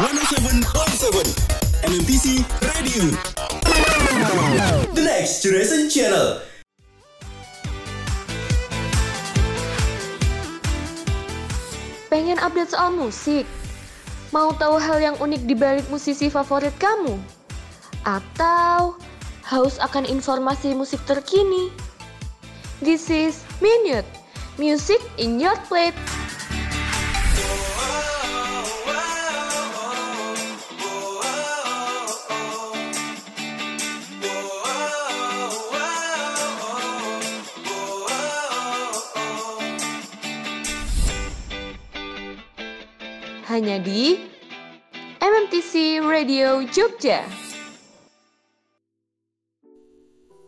107.7 MMTC Radio The Next Generation Channel Pengen update soal musik? Mau tahu hal yang unik di balik musisi favorit kamu? Atau haus akan informasi musik terkini? This is Minute, Music in Your Plate. Hanya di MMTC Radio Jogja.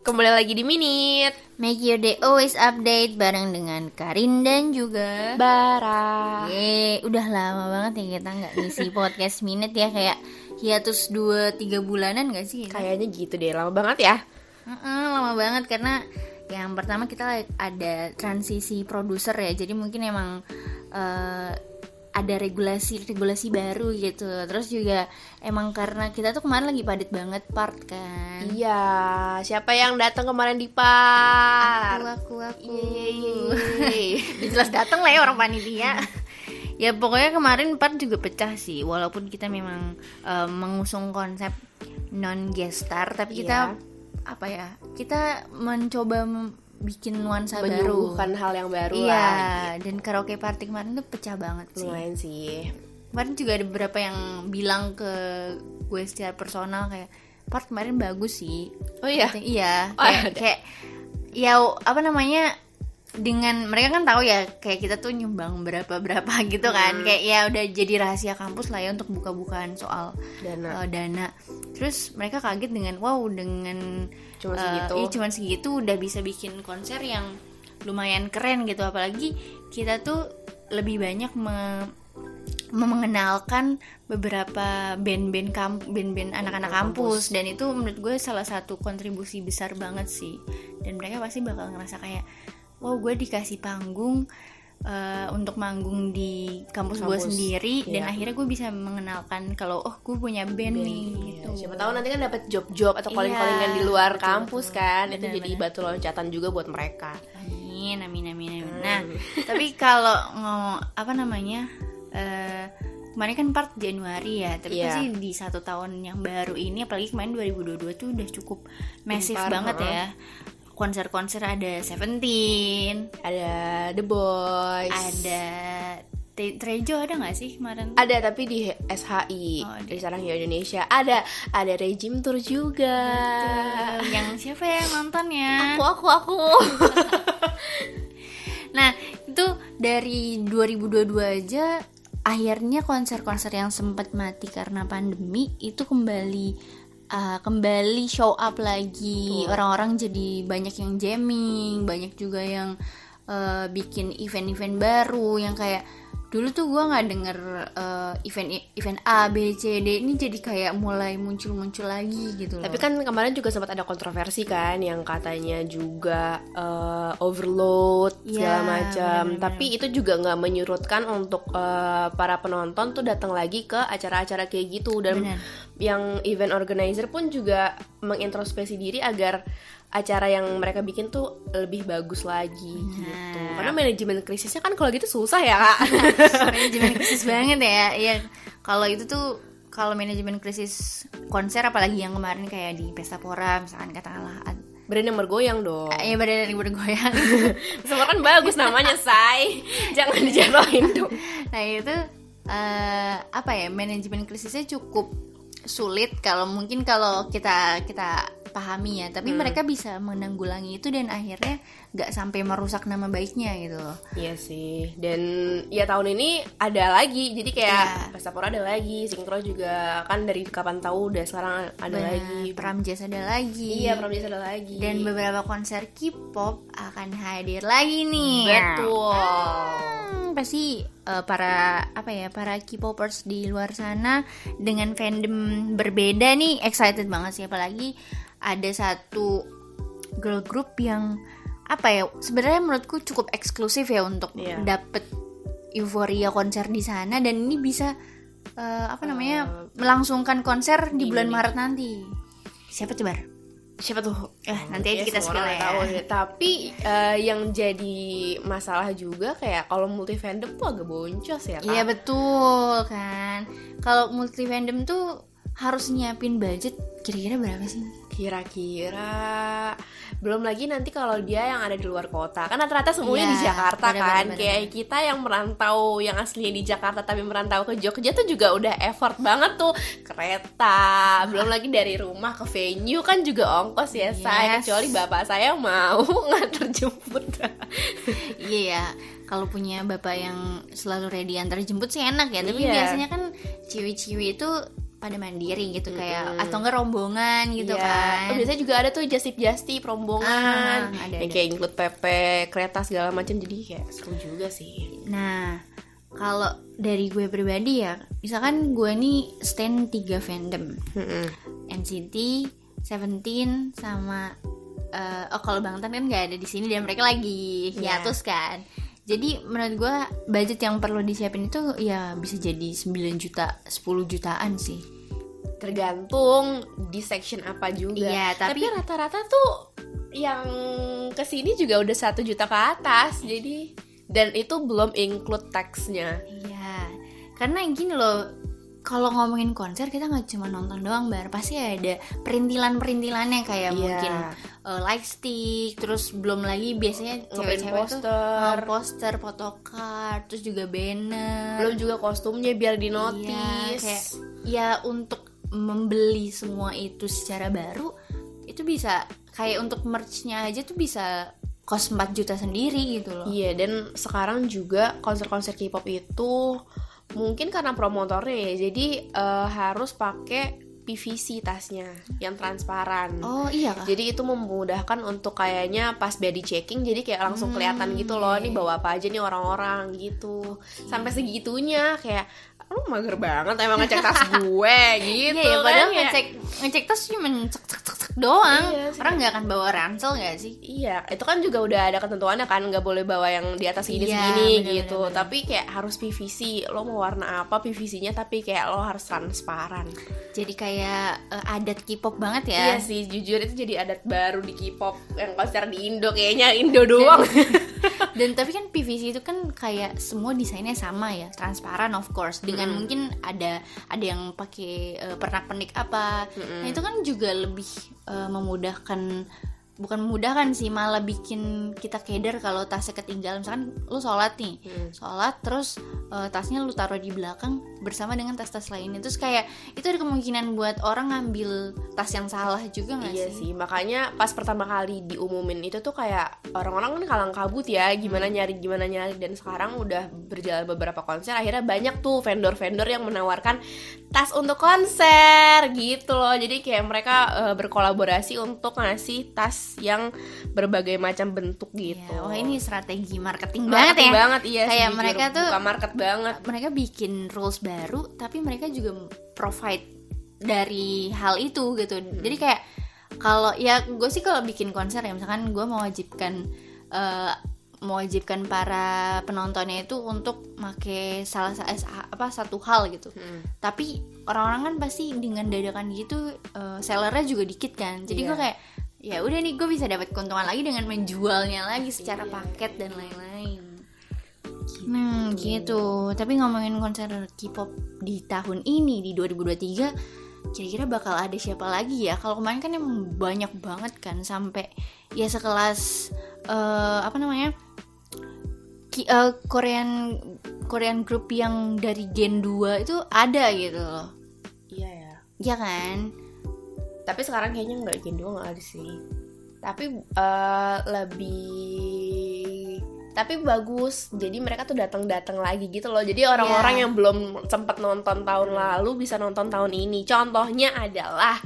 Kembali lagi di Minit Make your day always update bareng dengan Karin dan juga Bara Ye, udah lama banget ya kita nggak ngisi podcast minute ya kayak hiatus 2-3 bulanan gak sih? Kayaknya gitu deh, lama banget ya Mm-mm, lama banget karena yang pertama kita ada transisi produser ya jadi mungkin emang eh, ada regulasi regulasi baru gitu terus juga emang karena kita tuh kemarin lagi padat banget part kan Iya, siapa yang datang kemarin di aku par? aku aku Yeay. Udah jelas datang lah ya orang panitia ya pokoknya kemarin part juga pecah sih walaupun kita memang eh, mengusung konsep non gestar tapi kita Iya. apa ya kita mencoba mem- bikin nuansa baru. Menyuguhkan hal yang baru iya lah dan karaoke party kemarin tuh pecah banget sih. Lumayan sih. Kemarin juga ada beberapa yang bilang ke gue secara personal kayak part kemarin bagus sih. Oh iya? Katanya, iya. Oh, kayak, ada. kayak ya apa namanya dengan mereka kan tahu ya kayak kita tuh nyumbang berapa berapa gitu kan. Hmm. kayak ya udah jadi rahasia kampus lah ya untuk buka-bukaan soal Dana. eh, dana. Terus mereka kaget dengan wow dengan Cuma eh, segitu. iya, cuman segitu udah bisa bikin konser yang lumayan keren gitu. Apalagi kita tuh lebih banyak me- mengenalkan beberapa band-band kamp band-band anak-anak kampus. Dan itu menurut gue salah satu kontribusi besar banget sih. Dan mereka pasti bakal ngerasa kayak wow gue dikasih panggung eh, untuk manggung di kampus, gue Kampus, sendiri dan iya. akhirnya gue bisa mengenalkan kalau oh gue punya band, nih Iya, gitu Siapa tahu nanti kan dapat job-job atau Iya, calling-callingan di luar betul, kampus betul. kan Itu Benar, jadi batu loncatan juga buat mereka Amin, amin, amin, amin. Hmm. Nah, tapi kalau ngomong apa namanya, eh kemarin kan part Januari ya, tapi Iya. pasti di satu tahun yang baru ini, apalagi kemarin 2022 tuh udah cukup masif Gempar, banget heeh. ya. Konser-konser ada Seventeen, Ada The Boys ada Te- Trejo ada nggak sih kemarin? Ada tapi di SHI Oh, di Sarang Indonesia ada ada Regime Tour juga. Eh, yang siapa ya yang nonton ya? Aku aku aku. Nah, itu dari 2022 aja akhirnya konser-konser yang sempat mati karena pandemi itu kembali uh, kembali show up lagi. Orang-orang jadi banyak yang jamming, banyak juga yang uh, bikin event-event baru yang kayak dulu tuh gua nggak denger uh, event event A B C D ini jadi kayak mulai muncul-muncul lagi gitu loh. Tapi kan kemarin juga sempat ada kontroversi kan yang katanya juga eh, overload segala Iya, macam. Tapi itu juga nggak menyurutkan untuk eh, para penonton tuh datang lagi ke acara-acara kayak gitu dan Benar. yang event organizer pun juga mengintrospeksi diri agar acara yang mereka bikin tuh lebih bagus lagi gitu. Karena manajemen krisisnya kan kalau gitu susah ya kak. manajemen krisis banget ya iya kalau itu tuh kalau manajemen krisis konser apalagi yang kemarin kayak di Pesta Pora misalkan katakanlah Brand yang bergoyang dong. ya badan yang bergoyang Semua kan bagus namanya, say. Jangan dijatuhin dong. nah itu eh, apa ya manajemen krisisnya cukup sulit kalau mungkin kalau kita kita pahami ya tapi mereka bisa menanggulangi itu dan akhirnya nggak sampai merusak nama baiknya gitu loh Iya sih. Dan ya tahun ini ada lagi. Jadi kayak Iya. Pesta Pora ada lagi, Sinkro juga kan dari kapan tahu udah sekarang ada Benar, lagi. Pramjas ada lagi Iya, Pramjas ada lagi. dan beberapa konser K-pop akan hadir lagi nih betul. Hmm, pasti eh, para apa ya para K-popers di luar sana dengan fandom berbeda nih excited banget sih apalagi ada satu girl group yang apa ya sebenarnya menurutku cukup eksklusif ya untuk Iya. dapet euforia konser di sana dan ini bisa eh, apa namanya melangsungkan konser di, bulan Maret nanti. Siapa tuh bar? siapa tuh Eh, nanti aja Ya, kita spill orang ya. tahu sih. tapi eh, yang jadi masalah juga kayak kalau multi fandom tuh agak boncos ya kan Iya betul kan. Kalau multi fandom tuh harus nyiapin budget kira-kira berapa sih? Kira-kira belum lagi nanti kalau dia yang ada di luar kota kan rata-rata semuanya Iya, di Jakarta bener, kan bener, kayak kita yang merantau yang aslinya di Jakarta tapi merantau ke Jogja tuh juga udah effort banget tuh kereta belum lagi dari rumah ke venue kan juga ongkos ya saya Yes. kecuali bapak saya mau nganter jemput Iya ya. Kalau punya bapak yang selalu ready antar jemput sih enak ya. Tapi Iya. biasanya kan ciwi-ciwi itu pada mandiri gitu kayak atau enggak rombongan gitu Iya. kan. Oh, biasanya juga ada tuh justip justip rombongan Ah, ada, ada. kayak include PP kereta segala macam jadi kayak seru juga sih Nah, kalau dari gue pribadi ya, misalkan gue nih stand 3 fandom. NCT, Seventeen sama eh, oh kalau Bangtan kan nggak ada di sini dan mereka lagi Iya. hiatus kan. Jadi menurut gue budget yang perlu disiapin itu ya bisa jadi 9 juta, 10 jutaan sih. Tergantung di section apa juga. Iya, tapi- rata-rata tuh yang ke sini juga udah satu juta ke atas, jadi dan itu belum include taxnya. Iya, karena gini loh, kalau ngomongin konser kita nggak cuma nonton doang, bar pasti ada perintilan-perintilannya kayak Iya. mungkin uh, light stick, terus belum lagi biasanya cewek-cewek tuh poster. uh, poster, photocard, terus juga banner. Belum juga kostumnya biar di Iya, kayak ya untuk membeli semua itu secara baru itu bisa kayak untuk merchnya aja tuh bisa kos 4 juta sendiri gitu loh. Iya, dan sekarang juga konser-konser K-pop itu mungkin karena promotornya ya, jadi eh, harus pakai PVC tasnya yang transparan. Oh iya kah? Jadi itu memudahkan untuk kayaknya pas body checking jadi kayak langsung kelihatan gitu loh nih bawa apa aja nih orang-orang gitu. Sampai segitunya kayak lu mager banget emang ngecek tas gue gitu Iya ya, kan padahal ya. ngecek ngecek tas cuma cek cek cek cek doang. Iya sih. Orang nggak akan bawa ransel nggak sih? Iya, itu kan juga udah ada ketentuannya kan nggak boleh bawa yang di atas Iya, segini-segini bener, gitu. bener, bener. Tapi kayak harus PVC. Lo mau warna apa PVC-nya tapi kayak lo harus transparan. Jadi kayak eh, adat K-pop banget Iya ya. sih, jujur itu jadi adat baru di K-pop yang konser di Indo kayaknya Indo doang. Dan tapi kan PVC itu kan kayak semua desainnya sama ya, transparan of course. Dengan mungkin ada ada yang pakai eh, pernak-pernik apa. Nah, itu kan juga lebih eh, memudahkan bukan memudahkan sih malah bikin kita keder kalau tasnya ketinggalan. Misalkan lu sholat nih sholat terus eh, tasnya lu taruh di belakang bersama dengan tas-tas lainnya. Terus kayak itu ada kemungkinan buat orang ngambil tas yang salah juga nggak Iya sih? sih, makanya pas pertama kali diumumin itu tuh kayak orang-orang kan kalang kabut ya, gimana nyari gimana nyari. Dan sekarang udah berjalan beberapa konser akhirnya banyak tuh vendor-vendor yang menawarkan tas untuk konser gitu loh. Jadi kayak mereka eh, berkolaborasi untuk ngasih tas yang berbagai macam bentuk gitu. Ya, wah ini strategi marketing, Marketing banget ya banget iya kayak sih, mereka tuh buka market banget. mereka bikin rules baru tapi mereka juga provide dari hal itu gitu Hmm. jadi kayak kalau ya gue sih kalau bikin konser ya misalkan gue mewajibkan eh, mewajibkan para penontonnya itu untuk make salah sa- eh, apa satu hal gitu Hmm. tapi orang-orang kan pasti dengan dadakan gitu eh, sellernya juga dikit kan jadi gue Iya. kayak ya udah nih gue bisa dapat keuntungan lagi dengan menjualnya lagi secara Iya. paket dan lain-lain. Hmm gitu. Tapi ngomongin konser K-pop di tahun ini Di 2023 Kira-kira bakal ada siapa lagi ya? Kalau kemarin kan emang banyak banget kan Sampai ya sekelas eh, Apa namanya Ki- eh, Korean Korean group yang dari Gen 2 itu ada gitu loh. Iya ya. Iya kan Tapi sekarang kayaknya nggak Gen 2 nggak ada sih. Tapi eh, lebih tapi bagus. Jadi mereka tuh datang-datang lagi gitu loh. Jadi orang-orang Iya. yang belum sempat nonton tahun lalu bisa nonton tahun ini. Contohnya adalah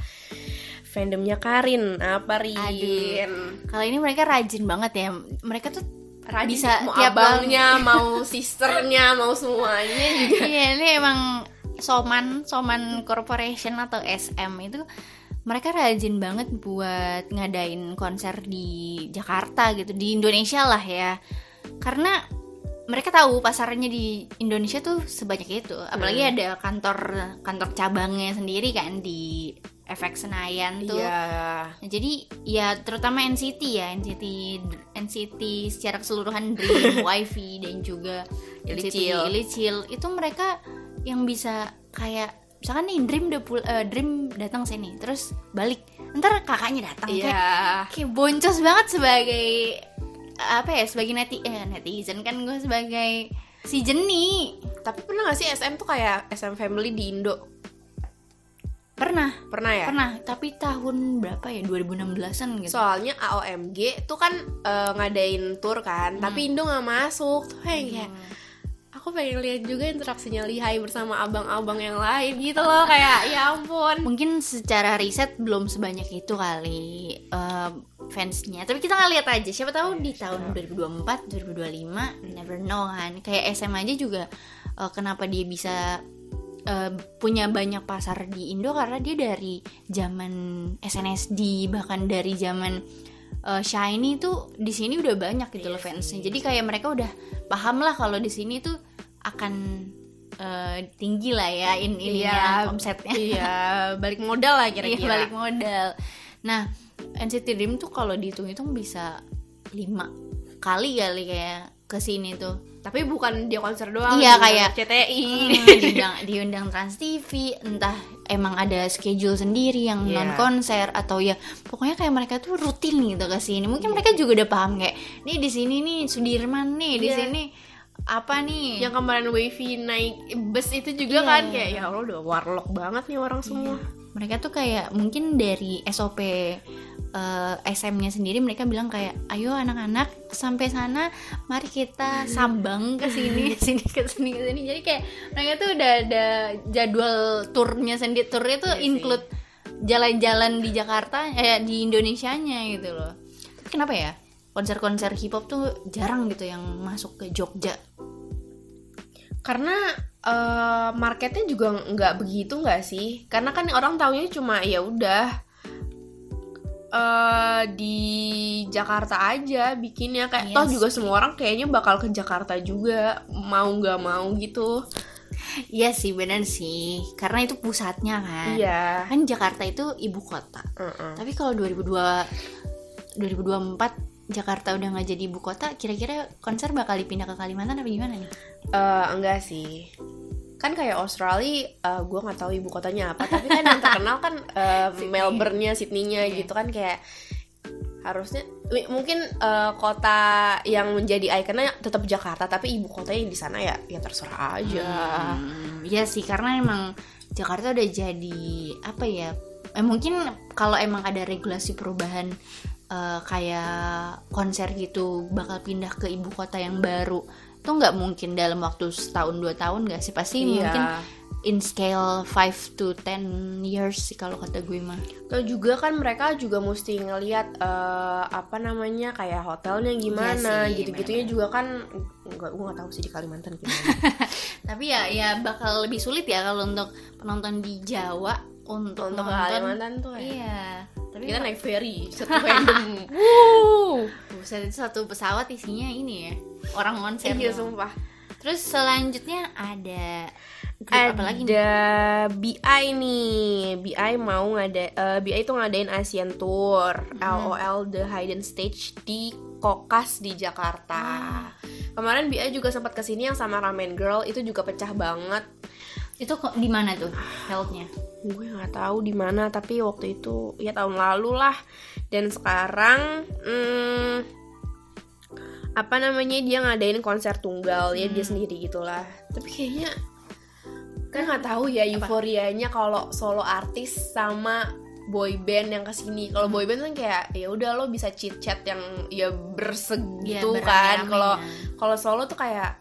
fandomnya Karin. Apa Rin? Kalau ini mereka rajin banget ya Mereka tuh Rajin Bisa mau tiap abangnya, mau sisternya, mau semuanya juga. Iya ini emang Soman Soman Corporation atau SM itu mereka rajin banget buat ngadain konser di Jakarta gitu di Indonesia lah ya karena mereka tahu pasarnya di Indonesia tuh sebanyak itu apalagi Hmm. ada kantor kantor cabangnya sendiri kan di efek Senayan tuh Iya. Nah, jadi ya terutama NCT ya NCT NCT secara keseluruhan Dream, Wifi dan juga NCT. Illicil itu mereka yang bisa kayak misalkan nih Dream udah pul eh, Dream datang sini terus balik ntar kakaknya datang kayak Iya. kayak boncos banget sebagai apa ya sebagai neti eh, netizen kan gue sebagai si Jenny Tapi pernah gak sih SM tuh kayak SM Family di Indo? pernah Pernah ya? pernah tapi tahun berapa ya 2016an gitu Soalnya AOMG tuh kan eh, ngadain tour kan, tapi Indo nggak masuk. Tuh kayak aku pengen lihat juga interaksinya Lihai bersama abang-abang yang lain gitu loh kayak ya ampun. mungkin secara riset belum sebanyak itu kali eh, fansnya. Tapi kita nggak lihat aja siapa tahu di tahun 2024 2025 never know kan. Kayak SM aja juga eh, kenapa dia bisa eh, punya banyak pasar di Indo karena dia dari zaman SNSD bahkan dari zaman eh, Shiny tuh di sini udah banyak gitu loh fansnya. Jadi kayak mereka udah paham lah kalau di sini tuh akan eh, tinggi lah ya in ininya omsetnya Iya, balik modal lah Iya kira-kira. balik modal. Nah NCT Dream tuh kalau dihitung-hitung bisa lima kali kali kayak ke sini tuh. Tapi bukan dia konser doang. Iya, kayak- CTI. diundang diundang Trans TV, entah emang ada schedule sendiri yang Iya. non konser atau ya pokoknya kayak mereka tuh rutin gitu ke sini. Mungkin mereka juga udah paham kayak nih di sini nih Sudirman nih, di Iya. sini apa nih? yang kemarin Wavy naik bus itu juga Iya. kan kayak ya Allah udah warlock banget nih orang semua. mereka tuh kayak mungkin dari SOP eh, SM-nya sendiri mereka bilang kayak ayo anak-anak sampai sana mari kita sambang ke sini ke sini ke sini ke sini jadi kayak mereka tuh udah ada jadwal turnya sendiri turnya tuh Iya sih. include jalan-jalan di Jakarta eh di Indonesianya gitu loh kenapa ya konser-konser hip hop tuh jarang gitu yang masuk ke Jogja Karena eh, marketnya juga nggak begitu nggak sih? Karena kan orang taunya cuma ya udah eh di Jakarta aja bikinnya kayak Iya toh juga semua orang kayaknya bakal ke Jakarta juga mau nggak mau gitu. Iya sih benar sih karena itu pusatnya kan Iya. kan Jakarta itu ibu kota Heeh. Tapi kalau 2002 2024 Jakarta udah nggak jadi ibu kota, kira-kira konser bakal dipindah ke Kalimantan apa gimana nih? Eh, enggak sih kan kayak Australia eh gue nggak tahu ibu kotanya apa tapi kan yang terkenal kan eh, Melbourne-nya Sydney-nya Iya. gitu kan kayak harusnya mungkin eh, kota yang menjadi ikonnya tetap Jakarta tapi ibu kotanya di sana ya ya terserah aja Hmm, Iya sih karena emang Jakarta udah jadi apa ya? Eh, mungkin kalau emang ada regulasi perubahan eh, kayak konser gitu bakal pindah ke ibu kota yang baru tuh nggak mungkin dalam waktu setahun dua tahun nggak sih pasti Iya. mungkin in scale 5 to 10 years sih kalau kata gue mah Terus juga kan mereka juga mesti ngelihat eh, apa namanya kayak hotelnya gimana Iya sih, gitu-gitunya juga kan nggak gue nggak tahu sih di Kalimantan gimana Tapi ya ya bakal lebih sulit ya kalau untuk penonton di Jawa untuk, untuk nonton. Kalimantan tuh ya. Iya. Tapi kita naik ferry satu random. Buset itu satu pesawat isinya ini ya orang konser. iya sumpah. Terus selanjutnya ada grup apa lagi nih? ada BI nih. BI mau ngada eh, BI itu ngadain Asian Tour LOL The Hidden Stage di Kokas di Jakarta. Kemarin BI juga sempat ke sini yang sama Ramen Girl itu juga pecah banget Itu kok di mana tuh healthnya? gue nggak tahu di mana tapi waktu itu ya tahun lalu lah. Dan sekarang hmm, apa namanya dia ngadain konser tunggal ya dia sendiri gitulah tapi kayaknya kan nggak tahu ya euforianya kalau solo artis sama boy band yang ke sini. Kalau boy band kan kayak ya udah lo bisa chit chat yang ya bersegitu Iya, kan. Berame-rame kalau ya. kalau solo tuh kayak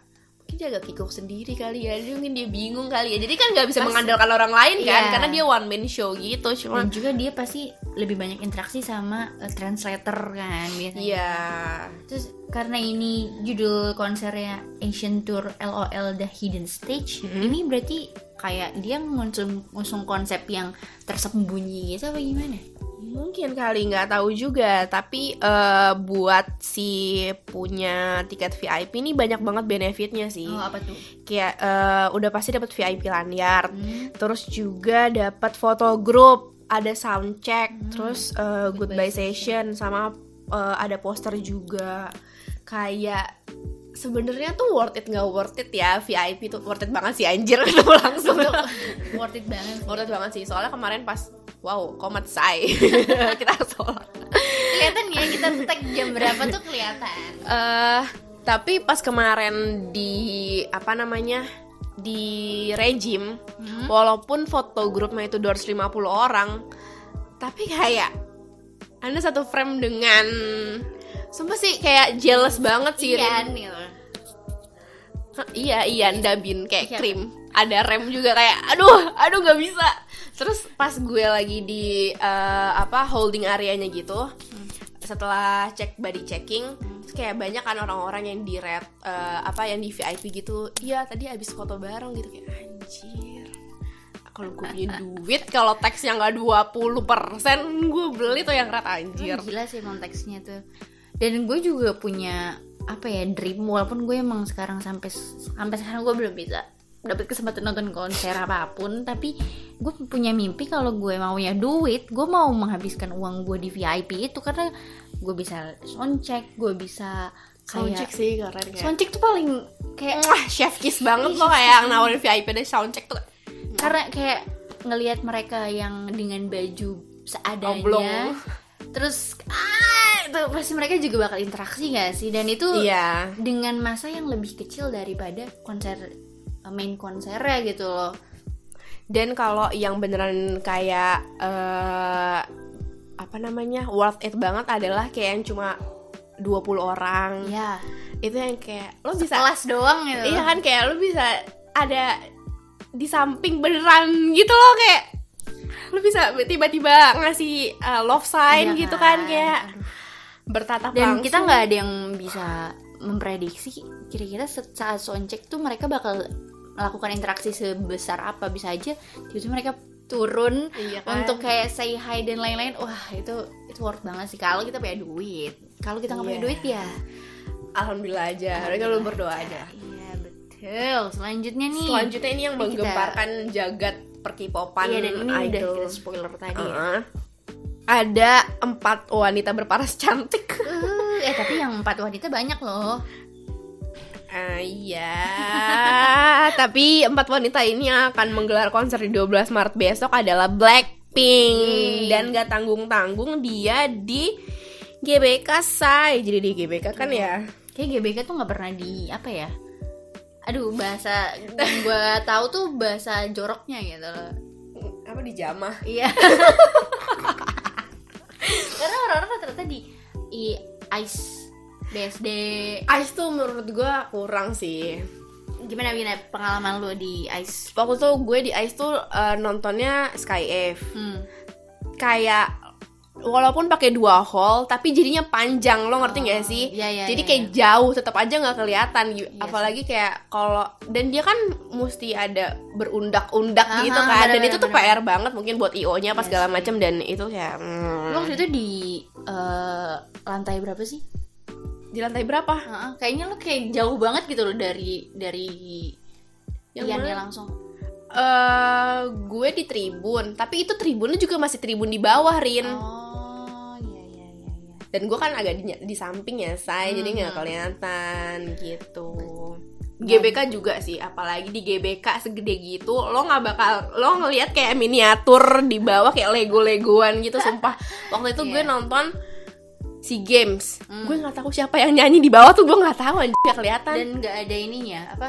mungkin dia agak kikuk sendiri kali ya. Dia mungkin dia bingung kali ya. Jadi kan nggak bisa Pas- mengandalkan orang lain kan Iya. karena dia one man show gitu. Cuma Dan juga dia pasti lebih banyak interaksi sama eh, translator kan biasanya. iya. Terus karena ini judul konsernya Asian Tour LOL The Hidden Stage, ini berarti kayak dia ngusung, ngusung konsep yang tersembunyi gitu apa gimana? Mungkin kali nggak tahu juga, tapi eh, buat si punya tiket VIP ini banyak banget benefitnya sih. Oh, apa tuh? Kayak eh, udah pasti dapat VIP lanyard, Hmm. terus juga dapat foto grup, ada sound check, terus eh, Goodbye goodbye session sama eh, ada poster juga. Kayak sebenarnya tuh worth it nggak worth it ya VIP tuh worth it banget sih anjir ketemu langsung Worth it banget. worth it banget sih soalnya kemarin pas wow komat say kita sholat Kelihatan ya kita tag jam berapa tuh kelihatan. eh tapi pas kemarin di apa namanya di regime Hmm? walaupun foto grupnya itu 250 orang tapi kayak anda satu frame dengan sumpah sih kayak jealous banget sih Ian Rin. gitu. Hah, iya Ian Dabin kayak Iya. krim ada rem juga kayak aduh aduh nggak bisa terus pas gue lagi di eh, apa holding areanya gitu setelah cek body checking terus kayak banyak kan orang-orang yang di red eh, apa yang di VIP gitu iya tadi habis foto bareng gitu kayak anjir kalau gue punya duit kalau teksnya nggak 20% gue beli tuh yang red anjir Emang Gila sih konteksnya tuh. Dan gue juga punya apa ya dream. Walaupun gue emang sekarang sampai sampai sekarang gue belum bisa dapat kesempatan nonton konser apa pun tapi gue punya mimpi kalau gue mau punya duit gue mau menghabiskan uang gue di VIP itu. Karena gue bisa soundcheck gue bisa soundcheck kayak sih keren kayak. Soundcheck tuh paling kayak Mwah, chef kiss banget Ih, loh kayak nawarin VIP deh soundcheck tuh. Karena kayak ngelihat mereka yang dengan baju seadanya Oblong. Terus ah itu pasti mereka juga bakal interaksi gak sih? Dan itu iya. dengan masa yang lebih kecil daripada konser eh, main konsernya gitu loh. Dan kalau yang beneran kayak eh apa namanya worth it banget adalah kayak yang cuma 20 orang. ya Itu yang kayak lo bisa kelas doang gitu. Iya kan kayak lo bisa ada di samping beneran gitu loh kayak lo bisa tiba-tiba ngasih eh, love sign Iya gitu kan kan? kayak Aduh. bertatap dan langsung. kita nggak ada yang bisa memprediksi kira-kira saat soundcheck tuh mereka bakal melakukan interaksi sebesar apa bisa aja tiba-tiba mereka turun Iya kan? untuk kayak say hi dan lain-lain wah itu itu worth banget sih kalau kita punya duit kalau kita nggak punya Iya. duit ya alhamdulillah aja. Mereka lo berdoa aja. iya betul selanjutnya nih Selanjutnya ini yang Ini kita- menggemparkan jagat perkipopan iya dan ini udah idol. kita spoiler tadi ya. Uh-uh. Ada empat wanita berparas cantik. Uh, eh tapi yang empat wanita banyak loh Ah, iya, tapi empat wanita ini akan menggelar konser di 12 Maret besok adalah Blackpink Yeay. dan gak tanggung-tanggung dia di GBK say. Jadi di GBK kan ya. kayak GBK tuh nggak pernah di apa ya aduh bahasa gue tahu tuh bahasa joroknya gitu loh Apa di Jamah? Iya. Karena orang-orang rata-rata di i ice BSD Ice tuh menurut gue kurang sih. gimana gimana pengalaman lu di ice? Waktu tuh gue di Ice tuh eh, nontonnya Sky F. Hmm. Kayak walaupun pakai dua hall tapi jadinya panjang. Lo ngerti nggak Oh, sih iya, iya, jadi iya, kayak jauh tetap aja nggak kelihatan. Gi- Iya apalagi kayak kalau dan dia kan mesti ada berundak-undak Aha, gitu kan. Dan bener-bener, itu tuh bener. PR banget mungkin buat IO nya pas Iya segala macam dan itu kayak hmm, Lu waktu itu di eh, lantai berapa sih? di lantai berapa? Heeh, kayaknya lu kayak jauh banget gitu loh dari dari Yang Iannya langsung. eh gue di tribun. Tapi itu tribunnya juga masih tribun di bawah Rin. Oh, dan gue kan agak di, di samping ya say jadi nggak Hmm. kelihatan gitu GBK juga sih apalagi di GBK segede gitu lo nggak bakal lo ngelihat kayak miniatur di bawah kayak lego legoan gitu sumpah waktu itu gue Iya. nonton si games Hmm. gue nggak tahu siapa yang nyanyi di bawah tuh gue nggak tahu anjir nggak kelihatan Dan nggak ada ininya apa?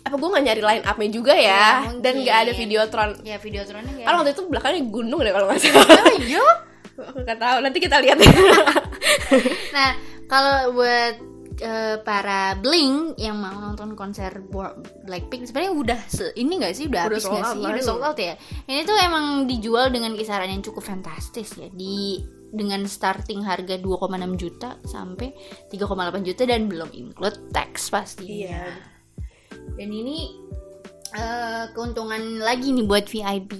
apa gue nggak nyari line upnya juga ya Ya, dan nggak ada mungkin. videotron Ya videotronnya kayak. kan waktu itu belakangnya gunung deh kalau nggak salah Oh, iya. nggak tahu nanti kita lihat ya. Nah, kalau buat eh, para Blink yang mau nonton konser Blackpink sebenarnya udah se- ini nggak sih? Udah, Udah habis nggak sih? udah sold out ya? Ini tuh emang dijual dengan kisaran yang cukup fantastis ya. Di dengan starting harga 2,6 juta sampai 3,8 juta dan belum include tax pastinya. Iya. dan ini eh, keuntungan lagi nih buat VIP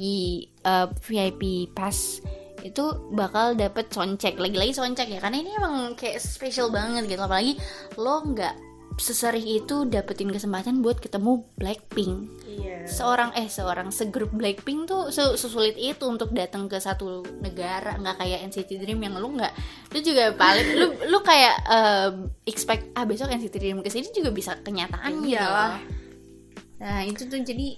eh, VIP pass itu bakal dapet soundcheck. Lagi-lagi soundcheck ya karena ini emang kayak special banget gitu. Apalagi lo nggak sesering itu dapetin kesempatan buat ketemu Blackpink. Iya. seorang eh seorang segrup Blackpink tuh se- sesulit itu untuk datang ke satu negara nggak kayak NCT Dream yang lu nggak. Lu juga paling lu lu kayak eh, expect ah besok NCT Dream ke sini juga bisa kenyataan gitu loh. nah itu tuh jadi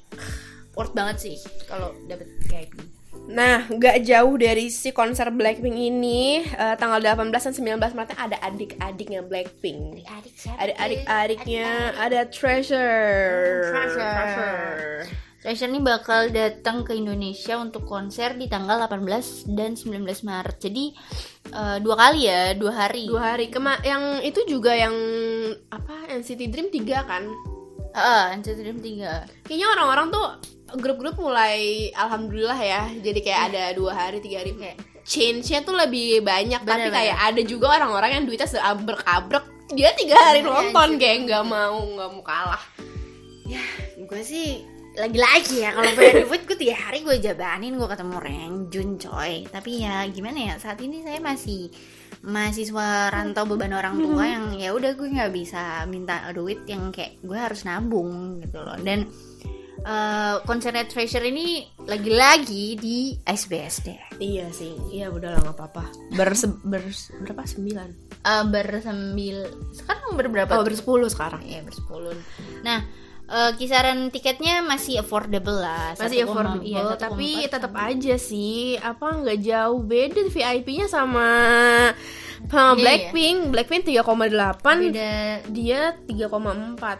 worth banget sih kalau dapet kayak gini Nah, nggak jauh dari si konser Blackpink ini, eh, tanggal 18 dan 19 Maret ada adik-adiknya Blackpink. adik siapa Ada adik-adiknya, ada Treasure. Treasure. Treasure ini bakal datang ke Indonesia untuk konser di tanggal 18 dan 19 Maret. Jadi eh, dua kali ya, dua hari. Dua hari kema yang itu juga yang apa NCT Dream 3 kan? Ah, NCT Dream 3. Kayaknya orang-orang tuh grup-grup mulai alhamdulillah ya. Jadi kayak ada dua hari, tiga hari. Kayak Change-nya tuh lebih banyak, tapi Bener, kayak ada juga orang-orang yang duitnya seabrek-abrek. Dia tiga hari Iya, nonton anjir. kayak nggak mau nggak mau kalah. gue sih lagi-lagi ya kalau punya duit gue tiga hari gue jabanin gue ketemu Rengjun coy tapi ya gimana ya saat ini saya masih mahasiswa rantau beban orang tua yang ya udah gue nggak bisa minta duit yang kayak gue harus nabung gitu loh dan eh konsernya Treasure ini lagi-lagi di SBSD Iya sih, iya udah lah nggak apa-apa. Bers bers berapa sembilan? Eh bersembil sekarang berberapa Oh bersepuluh sekarang. Iya bersepuluh. Nah eh, kisaran tiketnya masih affordable lah. Masih 1,4, affordable, iya, 1,4 tapi tetap aja sih apa nggak jauh beda VIP-nya sama sama Iya, Blackpink. Blackpink 3,8, beda dia 3,4.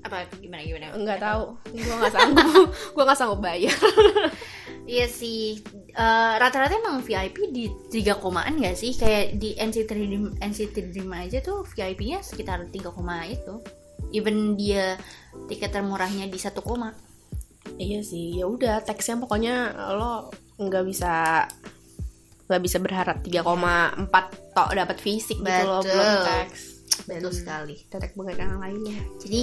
Apa gimana gimana? Enggak tahu. Gua nggak sanggup. gua nggak sanggup bayar. Iya sih. Eh, rata-rata emang VIP di 3 komaan gak sih? Kayak di NCT Dream, NCT Dream aja tuh VIP-nya sekitar 3 koma itu. Even dia tiket termurahnya di 1 koma. iya sih. Ya udah, teksnya pokoknya lo nggak bisa nggak bisa berharap 3,4 tok dapat fisik gitu loh Betul. belum teks. Betul Dan sekali. Tetek banget yang lainnya. Jadi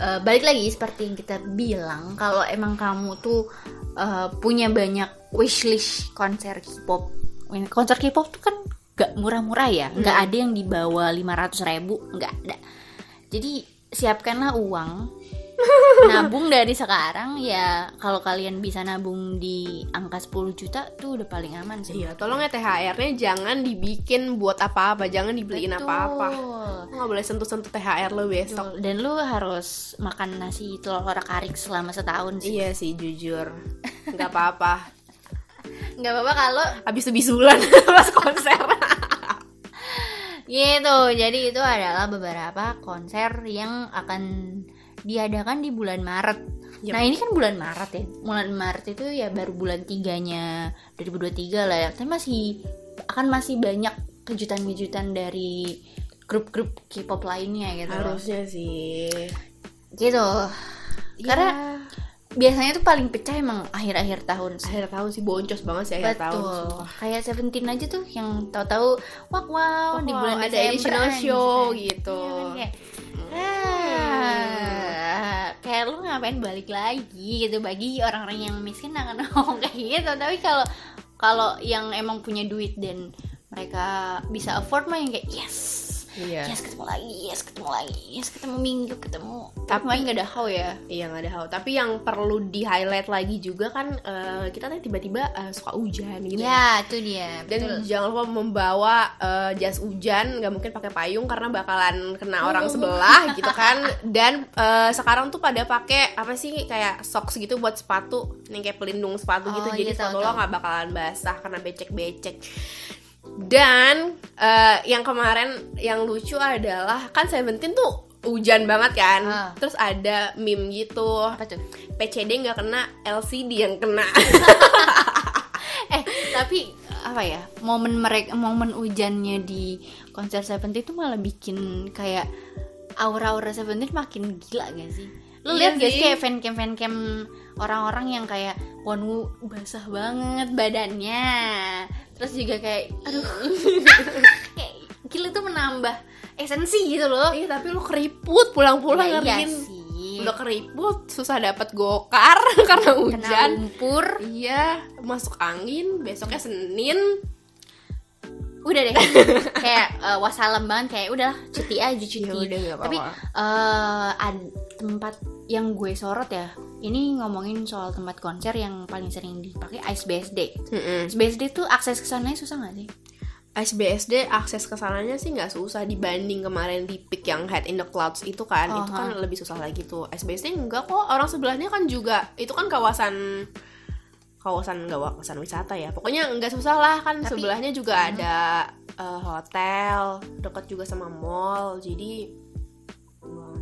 eh, balik lagi seperti yang kita bilang kalau emang kamu tuh eh, punya banyak wishlist konser K-pop. Konser K-pop tuh kan gak murah-murah ya, nggak ada yang di bawah 500 ribu, nggak ada. Jadi siapkanlah uang, nabung dari sekarang ya. Kalau kalian bisa nabung di angka 10 juta tuh udah paling aman sih. Iya, tolong ya THR-nya jangan dibikin buat apa-apa, jangan dibeliin apa-apa. Lo nggak boleh sentuh-sentuh THR lo besok. Betul. Dan lu harus makan nasi telur orak arik selama setahun sih. Iya sih, jujur. nggak apa-apa. Nggak apa-apa kalau Habis bisulan pas konser. Gitu, jadi itu adalah beberapa konser yang akan diadakan di bulan Maret. Yep. Nah ini kan bulan Maret ya, bulan Maret itu ya baru bulan tiganya 2023 lah ya. Tapi masih akan masih banyak kejutan-kejutan dari grup-grup K-pop lainnya gitu. Harusnya sih. Gitu. Karena Ya, biasanya tuh paling pecah emang akhir-akhir tahun sih. akhir tahun sih boncos banget sih akhir tahun. Betul. sumpah. Kayak Seventeen aja tuh yang tahu-tahu wow wow di bulan ada Desember additional show gitu. Iya kan, kayak, ah, kayak lu ngapain balik lagi gitu bagi orang-orang yang miskin akan ngomong kayak gitu. Tapi kalau kalau yang emang punya duit dan mereka bisa afford mah yang kayak yes Iya. yes ketemu lagi yes ketemu lagi yes ketemu minggu ketemu Tapi- tapi main gak ada how ya Iya nggak ada hal. Tapi yang perlu di highlight lagi juga kan eh, kita tadi tiba-tiba eh, suka hujan gitu. ya itu dia Dan betul jangan lupa membawa eh, jas hujan, nggak mungkin pakai payung karena bakalan kena orang Oh. sebelah gitu kan. Dan eh, sekarang tuh pada pakai apa sih kayak socks gitu buat sepatu, yang kayak pelindung sepatu gitu. Oh, Jadi iya, tahu, sepatu lo nggak bakalan basah karena becek-becek. Dan eh, yang kemarin yang lucu adalah kan Seventeen tuh hujan banget kan. Ah. Terus ada meme gitu. apa tuh PCD nggak kena, LCD yang kena. eh tapi apa ya momen mereka momen hujannya di konser Seventeen itu malah bikin kayak aura-aura Seventeen makin gila gak sih lu Iya lihat gak sih. kayak fancam fancam orang-orang yang kayak wanu basah banget badannya. Terus juga kayak aduh. Kayak gila tuh menambah esensi gitu loh. Iya tapi lu keriput pulang-pulang Ya, iya ngeriin. sih. Udah keriput susah dapat gokar karena kena hujan. lumpur. Iya masuk angin besoknya senin udah deh. Kayak eh, wassalam banget kayak udah cuti aja cuti. Ya udah, nggak tapi apa-apa. eh ad- tempat yang gue sorot ya ini ngomongin soal tempat konser yang paling sering dipakai Ice BSD Mm-mm. Ice BSD tuh akses ke sananya susah nggak sih? SBSD akses ke sananya sih nggak susah dibanding kemarin di pick yang Head in the Clouds itu kan. Oh, itu kan lebih susah lagi tuh. SBSD enggak kok. Orang sebelahnya kan juga itu kan kawasan kawasan nggak kawasan wisata ya. Pokoknya nggak susah lah kan Tapi- sebelahnya juga ada eh, hotel dekat juga sama mall jadi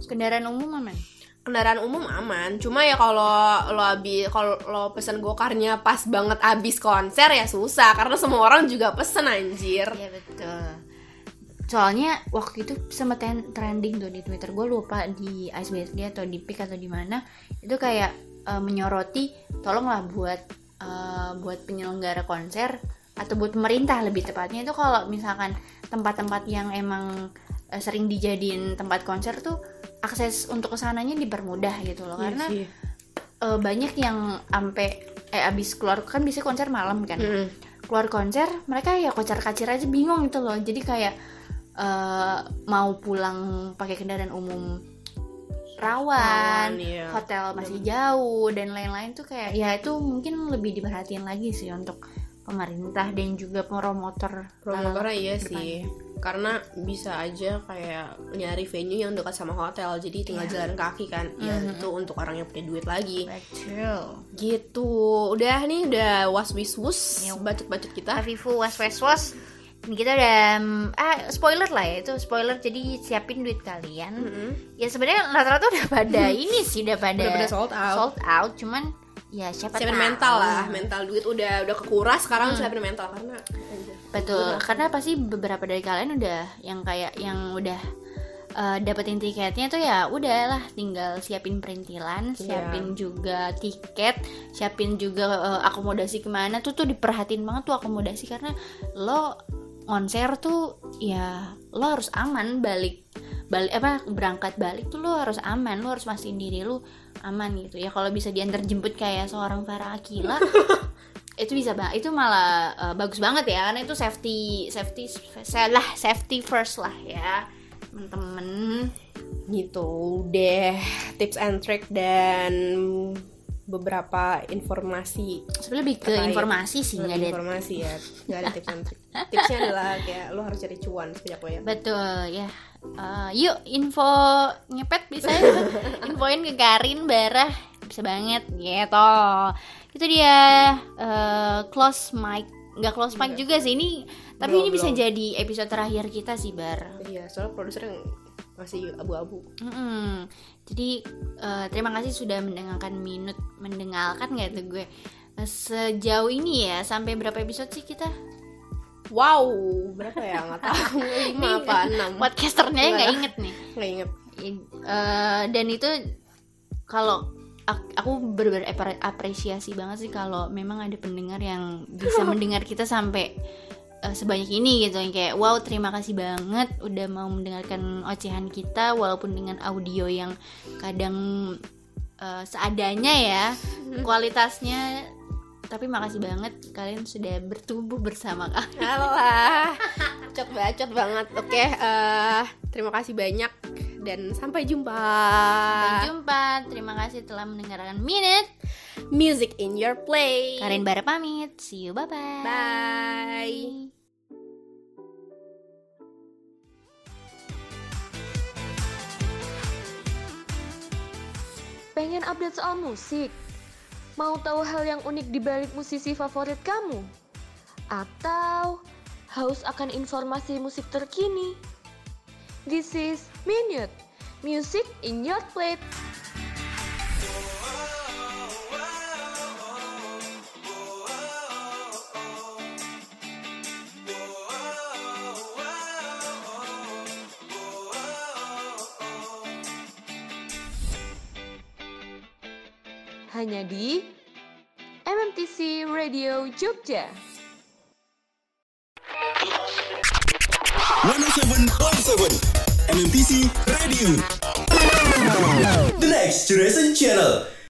kendaraan umum aman? Kendaraan umum aman cuma ya kalau lo habis kalau lo pesen gokarnya pas banget abis konser ya susah karena semua orang juga pesen anjir. Iya betul. Soalnya waktu itu sempat trending tuh di Twitter gue lupa di Ice BSD atau di Pick atau di mana. Itu kayak eh, menyoroti tolonglah buat eh, buat penyelenggara konser atau buat pemerintah lebih tepatnya itu kalau misalkan tempat-tempat yang emang eh, sering dijadiin tempat konser tuh akses untuk ke sananya dipermudah gitu loh Iya karena sih. eh, banyak yang sampai eh abis keluar kan bisa konser malam kan Mm-mm. keluar konser mereka ya kocar kacir aja bingung gitu loh jadi kayak eh, mau pulang pakai kendaraan umum rawan Rawan, iya. hotel masih jauh dan lain-lain tuh kayak ya itu mungkin lebih diperhatiin lagi sih untuk pemerintah dan juga promotor Promotornya eh, iya sih karena bisa aja kayak nyari venue yang dekat sama hotel jadi tinggal Iya. jalan kaki kan ya Mhm. itu untuk orang yang punya duit lagi betul gitu udah nih udah was wis wus Yuk. bacot bacot kita Avivu was was was Ini kita udah mm, ah spoiler lah ya itu spoiler jadi siapin duit kalian Mm-mm. ya sebenarnya rata-rata udah pada ini sih udah pada Udah pada sold out. sold out cuman ya siapa siapin tahu. mental lah mental duit udah udah kekuras sekarang Hmm. siapin mental karena betul karena pasti beberapa dari kalian udah yang kayak yang udah eh, dapetin tiketnya tuh ya udahlah tinggal siapin perintilan Iya. siapin juga tiket siapin juga eh, akomodasi ke mana tuh tuh diperhatiin banget tuh akomodasi karena lo konser tuh ya lo harus aman balik balik apa berangkat balik tuh lo harus aman lo harus mastiin diri lo aman gitu. Ya kalau bisa diantar jemput kayak seorang Farah Akila itu bisa banget itu malah eh, bagus banget ya karena itu safety safety salah safety first lah ya temen-temen gitu deh tips and trick dan beberapa informasi. Sebenarnya lebih ke informasi sih nggak ada informasi ya. nggak ada tips and trick tipsnya adalah kayak lo harus cari cuan sebanyak banyak betul ya. Eh, yuk info ngepet bisa ya? Infoin ke Karin Barah. Bisa banget gitu. Itu dia eh, close mic. Nggak close mic juga sih ini tapi Belum, ini bisa belum. jadi episode terakhir kita sih Bar. Iya soalnya produser yang masih abu-abu. Mm-mm. Jadi eh, terima kasih sudah mendengarkan minut mendengarkan nggak tuh gue? Eh, sejauh ini ya sampai berapa episode sih kita? Wow berapa ya? Nggak tahu. Lima apa enam? podcasternya nggak inget nih. Nggak inget. Eh, dan itu kalau ak- aku bener apresiasi banget sih kalau memang ada pendengar yang bisa mendengar kita sampai eh, sebanyak ini gitu yang kayak wow terima kasih banget udah mau mendengarkan ocehan kita walaupun dengan audio yang kadang eh, seadanya ya kualitasnya tapi makasih banget kalian sudah bertumbuh bersama kami Alah, bacot bacot banget. Oke, eh, terima kasih banyak dan sampai jumpa. Sampai jumpa terima kasih telah mendengarkan minute Music in your play. Karin Bara pamit see you bye bye Bye. Pengen update soal musik? Mau tahu hal yang unik di balik musisi favorit kamu? Atau haus akan informasi musik terkini? This is Minute, Music in Your Plate. Hanya di MMTC Radio Jogja. 107.7 MMTC Radio The Next Generation Channel